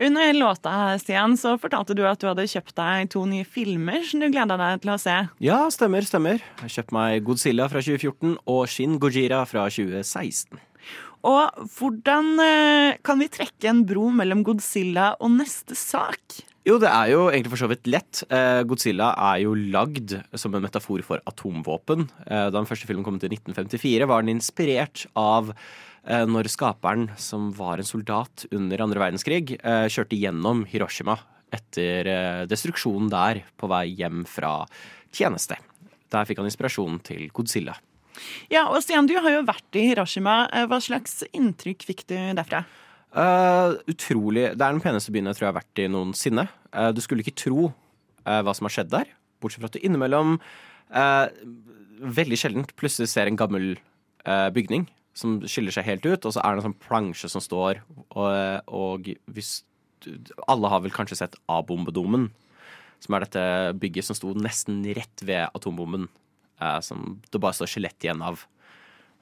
Under låta Stian, så fortalte du at du hadde kjøpt deg to nye filmer som du gleda deg til å se. Ja, stemmer, stemmer. Jeg kjøpte kjøpt meg Godzilla fra 2014 og Shin Gojira fra 2016. Og hvordan eh, kan vi trekke en bro mellom Godzilla og neste sak? Jo, det er jo egentlig for så vidt lett. Eh, Godzilla er jo lagd som en metafor for atomvåpen. Eh, da den første filmen kom til 1954, var den inspirert av når skaperen, som var en soldat under andre verdenskrig, eh, kjørte gjennom Hiroshima etter eh, destruksjonen der på vei hjem fra tjeneste. Der fikk han inspirasjon til Godzilla. Ja, og Stian, du har jo vært i Hiroshima. Eh, Hva slags inntrykk fikk du derfra? Uh, utrolig Det er den peneste byen jeg tror jeg har vært i noensinne. Uh, du skulle ikke tro uh, hva som har skjedd der, bortsett fra at du innimellom eh, veldig sjeldent plutselig ser en gammel eh, bygning som skiller seg helt ut, og så er det en sånn plansje som står, og, og hvis Alle har vel kanskje sett A-bombedomen, som er dette bygget som sto nesten rett ved atombomben, eh, som det bare står skjelett igjen av.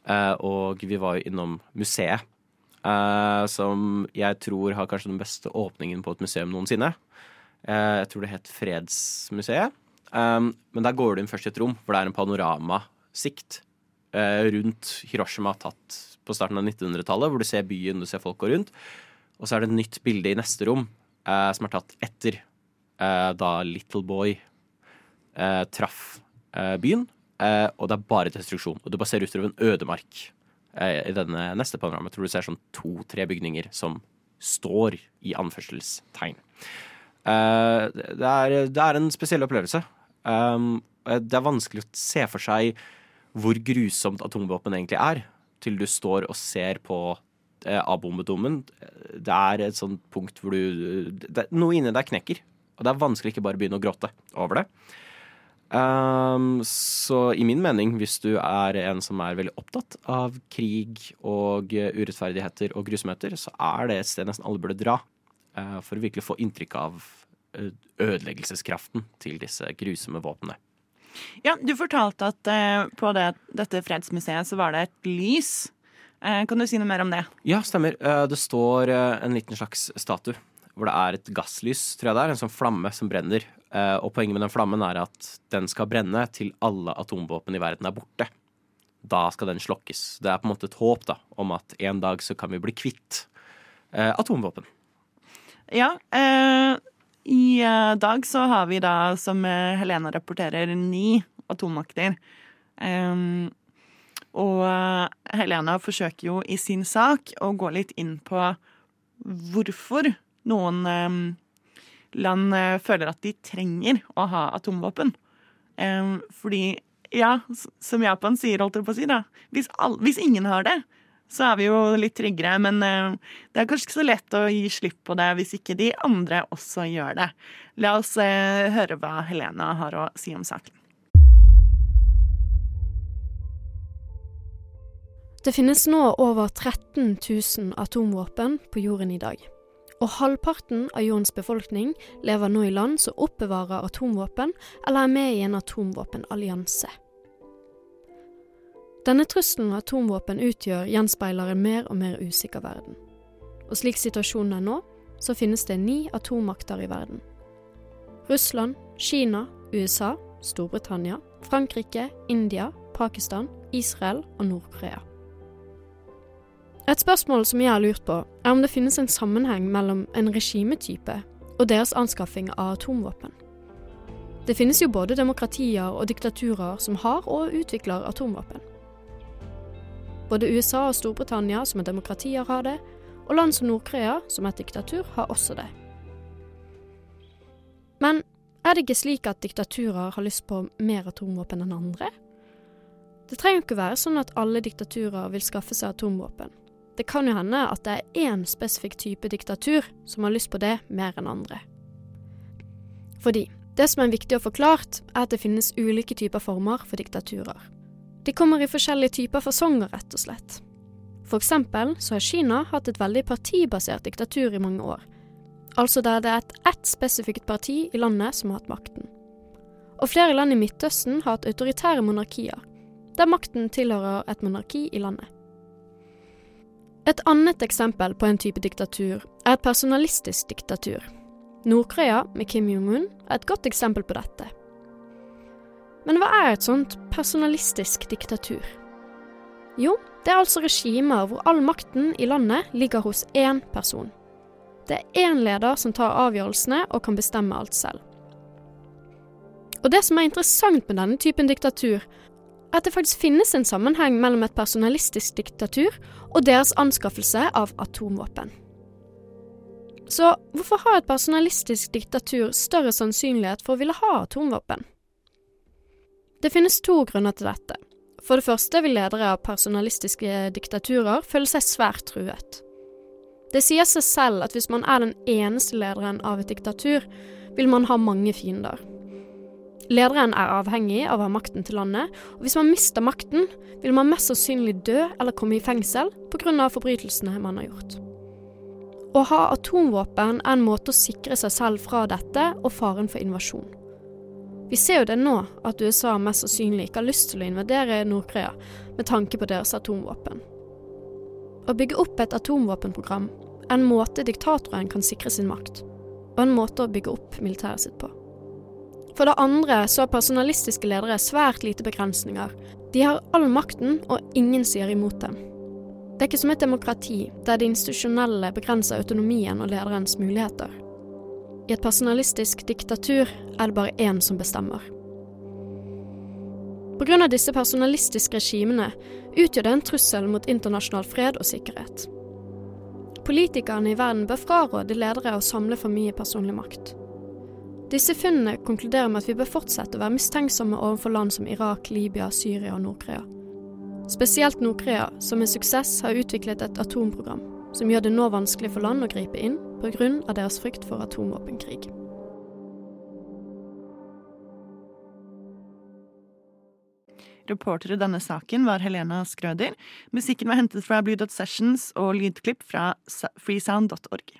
Eh, og vi var jo innom museet. Eh, som jeg tror har kanskje den beste åpningen på et museum noensinne. Eh, jeg tror det het Fredsmuseet. Um, men der går du inn først i et rom hvor det er en panoramasikt eh, rundt Hiroshima tatt på starten av 1900-tallet, hvor du ser byen, du ser folk gå rundt. Og så er det et nytt bilde i neste rom eh, som er tatt etter eh, da Little Boy eh, traff eh, byen. Eh, og det er bare destruksjon. Og du bare ser utover en ødemark eh, i denne neste panorama. Jeg tror du ser sånn to-tre bygninger som står i anførselstegn. Eh, det, er, det er en spesiell opplevelse. Det er vanskelig å se for seg hvor grusomt atomvåpen egentlig er, til du står og ser på eh, A-bombedommen. Det er et sånt punkt hvor du det, Noe inni deg knekker. Og det er vanskelig ikke bare å begynne å gråte over det. Um, så i min mening, hvis du er en som er veldig opptatt av krig og eh, urettferdigheter og grusomheter, så er det et sted nesten alle burde dra. uh, for å virkelig få inntrykk av eh, ødeleggelseskraften til disse grusomme våpnene. Ja, Du fortalte at eh, på det, dette fredsmuseet så var det et lys. Eh, kan du si noe mer om det? Ja, stemmer. Eh, Det står eh, en liten slags statue hvor det er et gasslys, tror jeg det er, en sånn flamme som brenner. Eh, Og poenget med den flammen er at den skal brenne til alle atomvåpen i verden er borte. Da skal den slokkes. Det er på en måte et håp da, om at en dag så kan vi bli kvitt atomvåpen. Ja, eh, i eh, dag så har vi da, som eh, Helena rapporterer, ni atommakter. Um, og eh, Helena forsøker jo i sin sak å gå litt inn på hvorfor noen um, land føler at de trenger å ha atomvåpen. Um, fordi, ja, som Japan sier, holdt jeg på å si, da. Hvis, all, hvis ingen har det, så er vi jo litt tryggere. Men eh, det er kanskje ikke så lett å gi slipp på det hvis ikke de andre også gjør det. La oss eh, høre hva Helena har å si om saken. Det finnes nå over 13 000 atomvåpen på jorden i dag. Og halvparten av jordens befolkning lever nå i land som oppbevarer atomvåpen eller er med i en atomvåpenallianse. Denne trusselen atomvåpen utgjør, gjenspeiler en mer og mer usikker verden. Og slik situasjonen er nå, så finnes det ni atommakter i verden. Russland, Kina, USA, Storbritannia, Frankrike, India, Pakistan, Israel og Nord-Korea. Et spørsmål som jeg har lurt på, er om det finnes en sammenheng mellom en regimetype og deres anskaffing av atomvåpen. Det finnes jo både demokratier og diktaturer som har og utvikler atomvåpen. Både USA og Storbritannia, som er demokratier, har det, og land som Nord-Korea, som er et diktatur, har også det. Men er det ikke slik at diktaturer har lyst på mer atomvåpen enn andre? Det trenger ikke være sånn at alle diktaturer vil skaffe seg atomvåpen. Det kan jo hende at det er én spesifikk type diktatur som har lyst på det mer enn andre. Fordi Det som er viktig å få klart, er at det finnes ulike typer former for diktaturer. De kommer i forskjellige typer fasonger, rett og slett. For eksempel så har Kina hatt et veldig partibasert diktatur i mange år. Altså der det er et ett spesifikt parti i landet som har hatt makten. Og flere land i Midtøsten har hatt autoritære monarkier, der makten tilhører et monarki i landet. Et annet eksempel på en type diktatur er et personalistisk diktatur. Nord-Korea med Kim Jong-un er et godt eksempel på dette. Men hva er et sånt personalistisk diktatur? Jo, det er altså regimer hvor all makten i landet ligger hos én person. Det er én leder som tar avgjørelsene og kan bestemme alt selv. Og det som er interessant med denne typen diktatur, er at det faktisk finnes en sammenheng mellom et personalistisk diktatur og deres anskaffelse av atomvåpen. Så hvorfor har et personalistisk diktatur større sannsynlighet for å ville ha atomvåpen? Det finnes to grunner til dette. For det første vil ledere av personalistiske diktaturer føle seg svært truet. Det sier seg selv at hvis man er den eneste lederen av et diktatur, vil man ha mange fiender. Lederen er avhengig av å ha makten til landet, og hvis man mister makten, vil man mest sannsynlig dø eller komme i fengsel pga. forbrytelsene man har gjort. Å ha atomvåpen er en måte å sikre seg selv fra dette og faren for invasjon. Vi ser jo det nå, at USA mest sannsynlig ikke har lyst til å invadere Nord-Korea med tanke på deres atomvåpen. Å bygge opp et atomvåpenprogram er en måte diktatoren kan sikre sin makt, og en måte å bygge opp militæret sitt på. For det andre så har personalistiske ledere svært lite begrensninger. De har all makten, og ingen sier imot dem. Det er ikke som et demokrati, der det institusjonelle begrenser autonomien og lederens muligheter. I et personalistisk diktatur er det bare én som bestemmer. Pga. disse personalistiske regimene utgjør det en trussel mot internasjonal fred og sikkerhet. Politikerne i verden bør fraråde ledere å samle for mye personlig makt. Disse funnene konkluderer med at vi bør fortsette å være mistenksomme overfor land som Irak, Libya, Syria og Nord-Korea. Spesielt Nord-Korea, som med suksess har utviklet et atomprogram, som gjør det nå vanskelig for land å gripe inn pga. deres frykt for atomvåpenkrig. Reporter i denne saken var Helena Skrøder. Musikken var hentet fra Blue Dot Sessions og lydklipp fra freesound.org.